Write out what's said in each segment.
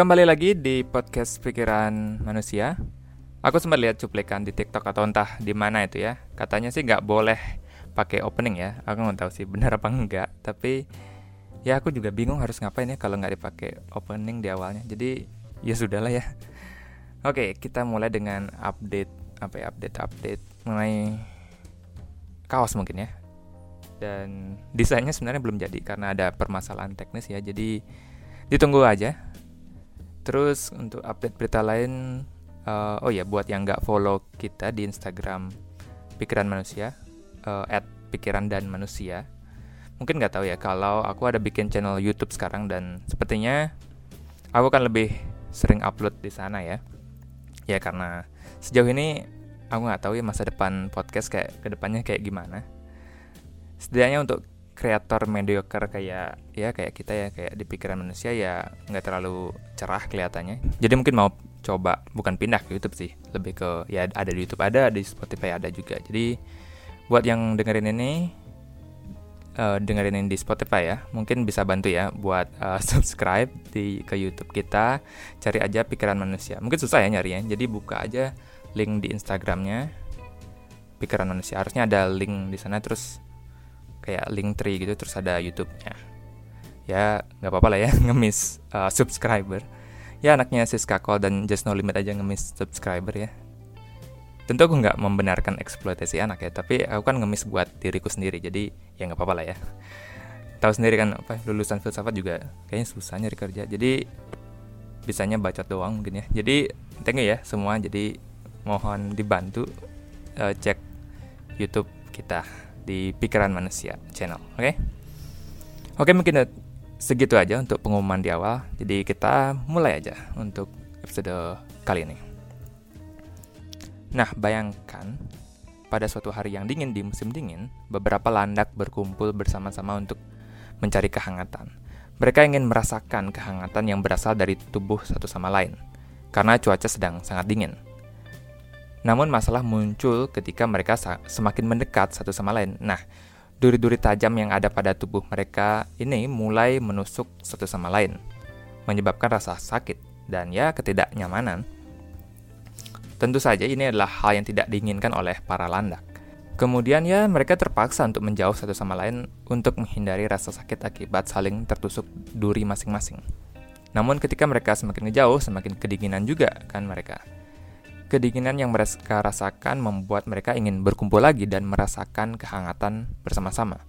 Kembali lagi di podcast pikiran manusia. Aku sempat lihat cuplikan di TikTok atau entah di mana itu ya. Katanya sih nggak boleh pakai opening ya. Aku nggak tahu sih benar apa enggak. Tapi ya aku juga bingung harus ngapain ya kalau nggak dipakai opening di awalnya. Jadi ya sudahlah ya. Oke, kita mulai dengan update apa ya update update mengenai kaos mungkin ya. Dan desainnya sebenarnya belum jadi karena ada permasalahan teknis ya. Jadi ditunggu aja Terus untuk update berita lain, uh, oh ya buat yang nggak follow kita di Instagram Pikiran Manusia, uh, @pikiran dan manusia, mungkin nggak tahu ya kalau aku ada bikin channel YouTube sekarang dan sepertinya aku kan lebih sering upload di sana ya. Ya karena sejauh ini aku nggak tahu ya masa depan podcast kayak ke depannya kayak gimana. Setidaknya untuk kreator mediocre kayak ya kayak kita ya kayak di pikiran manusia ya nggak terlalu cerah kelihatannya. Jadi mungkin mau coba bukan pindah ke YouTube sih lebih ke ya ada di YouTube ada di Spotify ada juga. Jadi buat yang dengerin ini uh, dengerin ini di Spotify ya mungkin bisa bantu ya buat uh, subscribe di ke YouTube kita cari aja pikiran manusia. Mungkin susah ya nyari ya jadi buka aja link di Instagramnya pikiran manusia. Harusnya ada link di sana terus kayak link tree gitu terus ada YouTube-nya. Ya nggak apa-apa lah ya ngemis uh, subscriber. Ya anaknya Siska Call dan Just No Limit aja ngemis subscriber ya. Tentu aku nggak membenarkan eksploitasi anak ya tapi aku kan ngemis buat diriku sendiri jadi ya nggak apa-apa lah ya. Tahu sendiri kan apa lulusan filsafat juga kayaknya susah nyari kerja jadi bisanya bacot doang mungkin ya. Jadi thank you ya semua jadi mohon dibantu uh, cek YouTube kita di Pikiran Manusia channel. Oke, okay? oke mungkin segitu aja untuk pengumuman di awal. Jadi kita mulai aja untuk episode kali ini. Nah, bayangkan pada suatu hari yang dingin di musim dingin, beberapa landak berkumpul bersama-sama untuk mencari kehangatan. Mereka ingin merasakan kehangatan yang berasal dari tubuh satu sama lain, karena cuaca sedang sangat dingin. Namun masalah muncul ketika mereka semakin mendekat satu sama lain. Nah, duri-duri tajam yang ada pada tubuh mereka ini mulai menusuk satu sama lain, menyebabkan rasa sakit dan ya ketidaknyamanan. Tentu saja ini adalah hal yang tidak diinginkan oleh para landak. Kemudian ya mereka terpaksa untuk menjauh satu sama lain untuk menghindari rasa sakit akibat saling tertusuk duri masing-masing. Namun ketika mereka semakin ngejauh, semakin kedinginan juga kan mereka. Kedinginan yang mereka rasakan membuat mereka ingin berkumpul lagi dan merasakan kehangatan bersama-sama.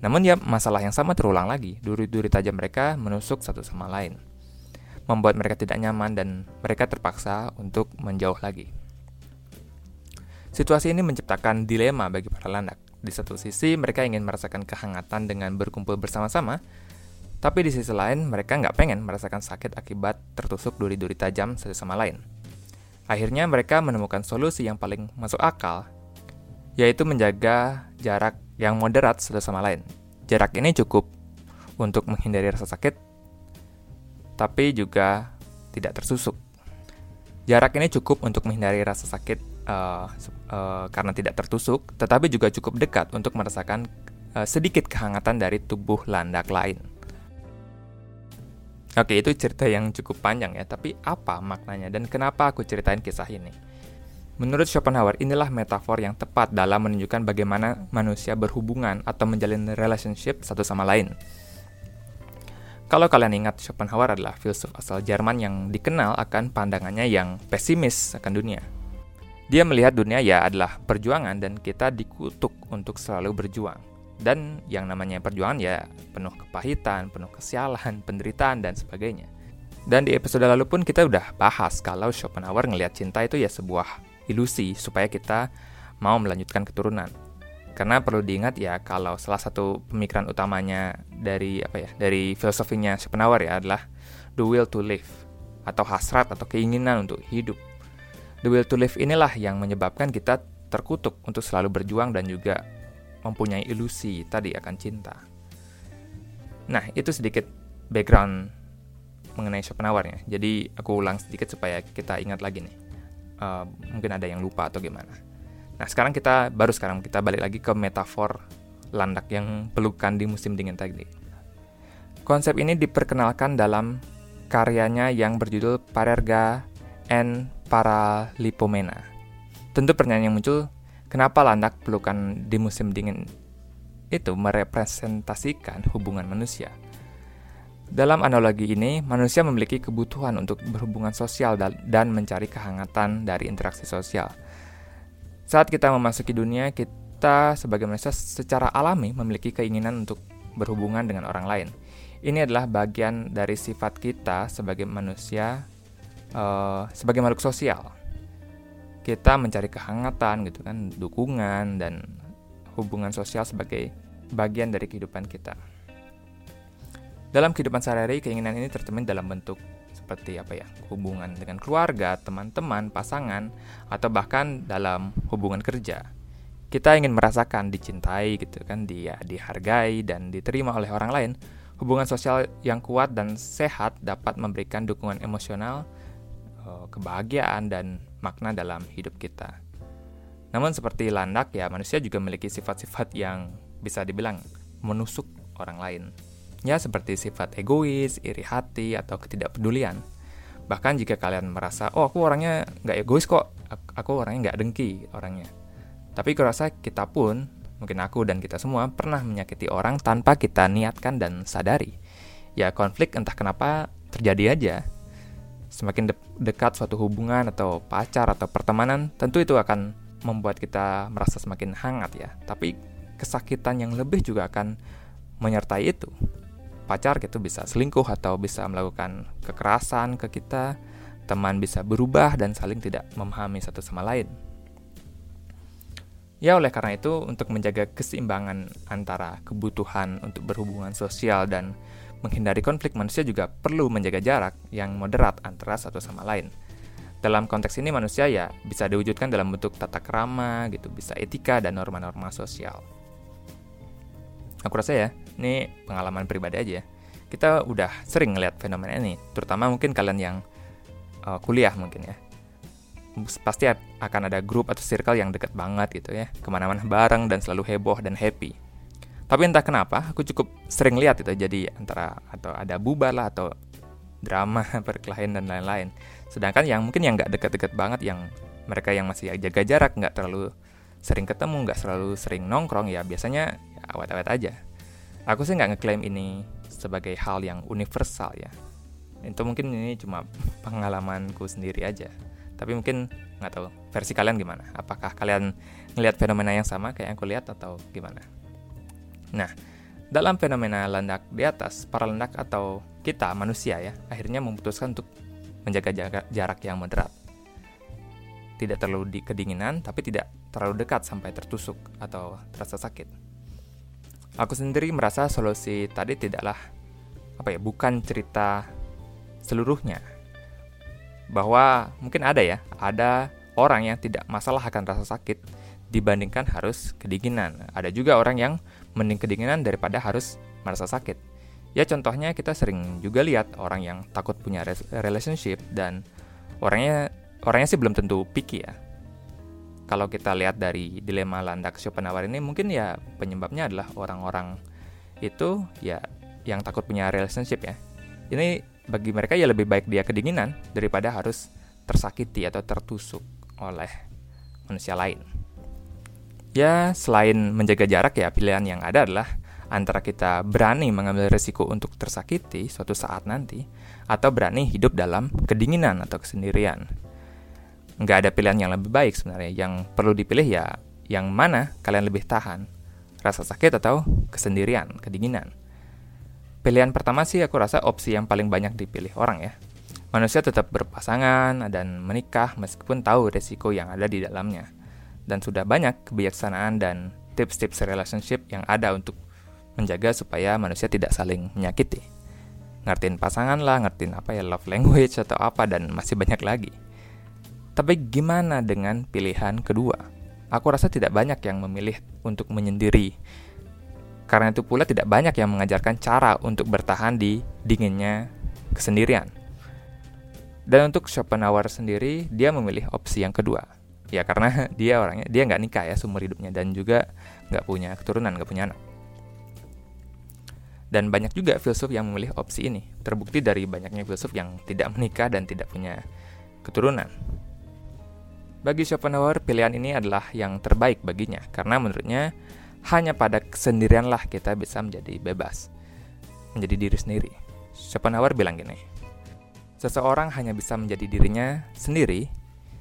Namun ya masalah yang sama terulang lagi, duri-duri tajam mereka menusuk satu sama lain. Membuat mereka tidak nyaman dan mereka terpaksa untuk menjauh lagi. Situasi ini menciptakan dilema bagi para landak. Di satu sisi mereka ingin merasakan kehangatan dengan berkumpul bersama-sama, tapi di sisi lain mereka nggak pengen merasakan sakit akibat tertusuk duri-duri tajam satu sama lain. Akhirnya mereka menemukan solusi yang paling masuk akal, yaitu menjaga jarak yang moderat satu sama lain. Jarak ini cukup untuk menghindari rasa sakit, tapi juga tidak tersusuk. Jarak ini cukup untuk menghindari rasa sakit uh, uh, karena tidak tertusuk, tetapi juga cukup dekat untuk merasakan uh, sedikit kehangatan dari tubuh landak lain. Oke, itu cerita yang cukup panjang ya, tapi apa maknanya dan kenapa aku ceritain kisah ini? Menurut Schopenhauer, inilah metafor yang tepat dalam menunjukkan bagaimana manusia berhubungan atau menjalin relationship satu sama lain. Kalau kalian ingat, Schopenhauer adalah filsuf asal Jerman yang dikenal akan pandangannya yang pesimis akan dunia. Dia melihat dunia ya adalah perjuangan dan kita dikutuk untuk selalu berjuang. Dan yang namanya perjuangan ya penuh kepahitan, penuh kesialan, penderitaan, dan sebagainya. Dan di episode lalu pun kita udah bahas kalau Schopenhauer ngelihat cinta itu ya sebuah ilusi supaya kita mau melanjutkan keturunan. Karena perlu diingat ya kalau salah satu pemikiran utamanya dari apa ya dari filosofinya Schopenhauer ya adalah the will to live atau hasrat atau keinginan untuk hidup. The will to live inilah yang menyebabkan kita terkutuk untuk selalu berjuang dan juga mempunyai ilusi tadi akan cinta. Nah, itu sedikit background mengenai Schopenhauer ya. Jadi aku ulang sedikit supaya kita ingat lagi nih. Uh, mungkin ada yang lupa atau gimana. Nah, sekarang kita baru sekarang kita balik lagi ke metafor landak yang pelukan di musim dingin tadi. Konsep ini diperkenalkan dalam karyanya yang berjudul Parerga and Paralipomena. Tentu pertanyaan yang muncul, kenapa landak pelukan di musim dingin itu merepresentasikan hubungan manusia? Dalam analogi ini, manusia memiliki kebutuhan untuk berhubungan sosial dan mencari kehangatan dari interaksi sosial. Saat kita memasuki dunia, kita sebagai manusia secara alami memiliki keinginan untuk berhubungan dengan orang lain. Ini adalah bagian dari sifat kita sebagai manusia, uh, sebagai makhluk sosial. Kita mencari kehangatan, gitu kan, dukungan dan hubungan sosial sebagai bagian dari kehidupan kita. Dalam kehidupan sehari-hari, keinginan ini tercermin dalam bentuk seperti apa ya, hubungan dengan keluarga, teman-teman, pasangan, atau bahkan dalam hubungan kerja. Kita ingin merasakan dicintai gitu kan, dia dihargai dan diterima oleh orang lain. Hubungan sosial yang kuat dan sehat dapat memberikan dukungan emosional, eh, kebahagiaan dan makna dalam hidup kita. Namun seperti landak ya, manusia juga memiliki sifat-sifat yang bisa dibilang menusuk orang lain. Ya, seperti sifat egois, iri hati, atau ketidakpedulian. Bahkan jika kalian merasa, oh aku orangnya nggak egois kok, aku orangnya nggak dengki orangnya. Tapi kurasa kita pun, mungkin aku dan kita semua, pernah menyakiti orang tanpa kita niatkan dan sadari. Ya konflik entah kenapa terjadi aja. Semakin de dekat suatu hubungan atau pacar atau pertemanan, tentu itu akan membuat kita merasa semakin hangat ya. Tapi kesakitan yang lebih juga akan menyertai itu pacar gitu bisa selingkuh atau bisa melakukan kekerasan ke kita, teman bisa berubah dan saling tidak memahami satu sama lain. Ya oleh karena itu untuk menjaga keseimbangan antara kebutuhan untuk berhubungan sosial dan menghindari konflik manusia juga perlu menjaga jarak yang moderat antara satu sama lain. Dalam konteks ini manusia ya bisa diwujudkan dalam bentuk tata krama gitu, bisa etika dan norma-norma sosial. Aku rasa ya, ini pengalaman pribadi aja ya. Kita udah sering ngeliat fenomena ini, terutama mungkin kalian yang uh, kuliah mungkin ya. Pasti akan ada grup atau circle yang deket banget gitu ya, ke mana-mana bareng dan selalu heboh dan happy. Tapi entah kenapa, aku cukup sering lihat itu jadi antara atau ada bubar lah atau drama, perkelahian dan lain-lain. Sedangkan yang mungkin yang nggak deket-deket banget, yang mereka yang masih jaga jarak, nggak terlalu sering ketemu, nggak selalu sering nongkrong ya biasanya ya, awet-awet aja. Aku sih nggak ngeklaim ini sebagai hal yang universal ya. Itu mungkin ini cuma pengalamanku sendiri aja. Tapi mungkin nggak tahu versi kalian gimana. Apakah kalian ngelihat fenomena yang sama kayak yang aku lihat atau gimana? Nah, dalam fenomena landak di atas, para landak atau kita manusia ya, akhirnya memutuskan untuk menjaga jarak, yang moderat. Tidak terlalu di kedinginan, tapi tidak terlalu dekat sampai tertusuk atau terasa sakit. Aku sendiri merasa solusi tadi tidaklah apa ya, bukan cerita seluruhnya. Bahwa mungkin ada ya, ada orang yang tidak masalah akan rasa sakit dibandingkan harus kedinginan. Ada juga orang yang mending kedinginan daripada harus merasa sakit. Ya contohnya kita sering juga lihat orang yang takut punya relationship dan orangnya orangnya sih belum tentu picky ya kalau kita lihat dari dilema landak Schopenhauer ini mungkin ya penyebabnya adalah orang-orang itu ya yang takut punya relationship ya. Ini bagi mereka ya lebih baik dia kedinginan daripada harus tersakiti atau tertusuk oleh manusia lain. Ya, selain menjaga jarak ya pilihan yang ada adalah antara kita berani mengambil resiko untuk tersakiti suatu saat nanti atau berani hidup dalam kedinginan atau kesendirian nggak ada pilihan yang lebih baik sebenarnya. Yang perlu dipilih ya yang mana kalian lebih tahan, rasa sakit atau kesendirian, kedinginan. Pilihan pertama sih aku rasa opsi yang paling banyak dipilih orang ya. Manusia tetap berpasangan dan menikah meskipun tahu resiko yang ada di dalamnya. Dan sudah banyak kebijaksanaan dan tips-tips relationship yang ada untuk menjaga supaya manusia tidak saling menyakiti. Ngertiin pasangan lah, ngertiin apa ya love language atau apa dan masih banyak lagi. Tapi gimana dengan pilihan kedua? Aku rasa tidak banyak yang memilih untuk menyendiri. Karena itu pula tidak banyak yang mengajarkan cara untuk bertahan di dinginnya kesendirian. Dan untuk Schopenhauer sendiri, dia memilih opsi yang kedua. Ya karena dia orangnya, dia nggak nikah ya seumur hidupnya dan juga nggak punya keturunan, nggak punya anak. Dan banyak juga filsuf yang memilih opsi ini. Terbukti dari banyaknya filsuf yang tidak menikah dan tidak punya keturunan. Bagi Schopenhauer, pilihan ini adalah yang terbaik baginya karena menurutnya hanya pada kesendirianlah kita bisa menjadi bebas, menjadi diri sendiri. Schopenhauer bilang gini, seseorang hanya bisa menjadi dirinya sendiri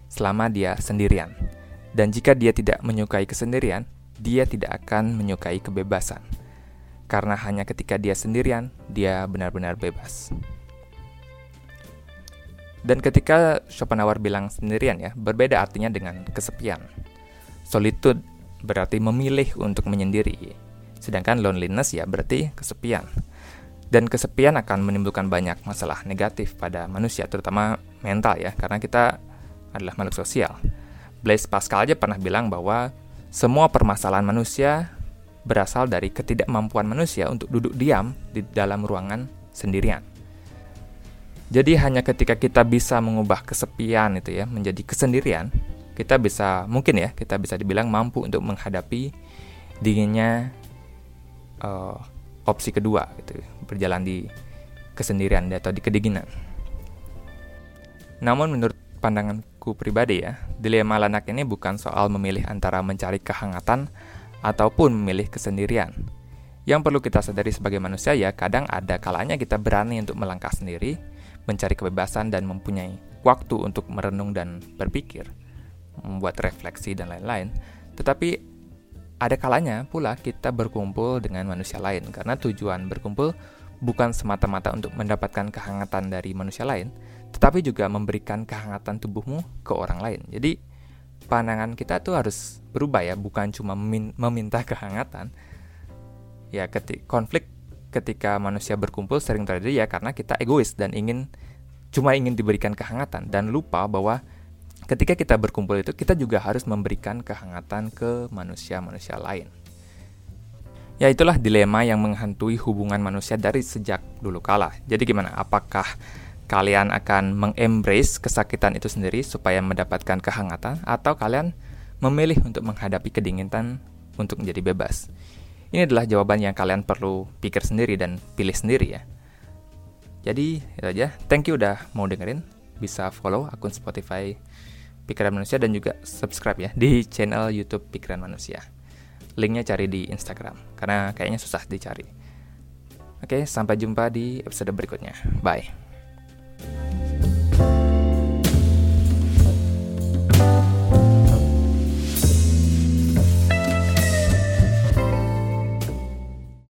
selama dia sendirian. Dan jika dia tidak menyukai kesendirian, dia tidak akan menyukai kebebasan karena hanya ketika dia sendirian, dia benar-benar bebas. Dan ketika Schopenhauer bilang sendirian ya, berbeda artinya dengan kesepian. Solitude berarti memilih untuk menyendiri, sedangkan loneliness ya berarti kesepian. Dan kesepian akan menimbulkan banyak masalah negatif pada manusia, terutama mental ya, karena kita adalah makhluk sosial. Blaise Pascal aja pernah bilang bahwa semua permasalahan manusia berasal dari ketidakmampuan manusia untuk duduk diam di dalam ruangan sendirian. Jadi hanya ketika kita bisa mengubah kesepian itu ya menjadi kesendirian, kita bisa mungkin ya kita bisa dibilang mampu untuk menghadapi dinginnya uh, opsi kedua gitu berjalan di kesendirian atau di kedinginan. Namun menurut pandanganku pribadi ya, dilema lanak ini bukan soal memilih antara mencari kehangatan ataupun memilih kesendirian. Yang perlu kita sadari sebagai manusia ya, kadang ada kalanya kita berani untuk melangkah sendiri, mencari kebebasan dan mempunyai waktu untuk merenung dan berpikir, membuat refleksi dan lain-lain. Tetapi ada kalanya pula kita berkumpul dengan manusia lain karena tujuan berkumpul bukan semata-mata untuk mendapatkan kehangatan dari manusia lain, tetapi juga memberikan kehangatan tubuhmu ke orang lain. Jadi pandangan kita tuh harus berubah ya, bukan cuma meminta kehangatan. Ya, ketik konflik ketika manusia berkumpul sering terjadi ya karena kita egois dan ingin cuma ingin diberikan kehangatan dan lupa bahwa ketika kita berkumpul itu kita juga harus memberikan kehangatan ke manusia-manusia lain. Ya itulah dilema yang menghantui hubungan manusia dari sejak dulu kala. Jadi gimana? Apakah kalian akan mengembrace kesakitan itu sendiri supaya mendapatkan kehangatan atau kalian memilih untuk menghadapi kedinginan untuk menjadi bebas. Ini adalah jawaban yang kalian perlu pikir sendiri dan pilih sendiri ya. Jadi itu aja. Thank you udah mau dengerin. Bisa follow akun Spotify Pikiran Manusia dan juga subscribe ya di channel YouTube Pikiran Manusia. Linknya cari di Instagram karena kayaknya susah dicari. Oke, sampai jumpa di episode berikutnya. Bye.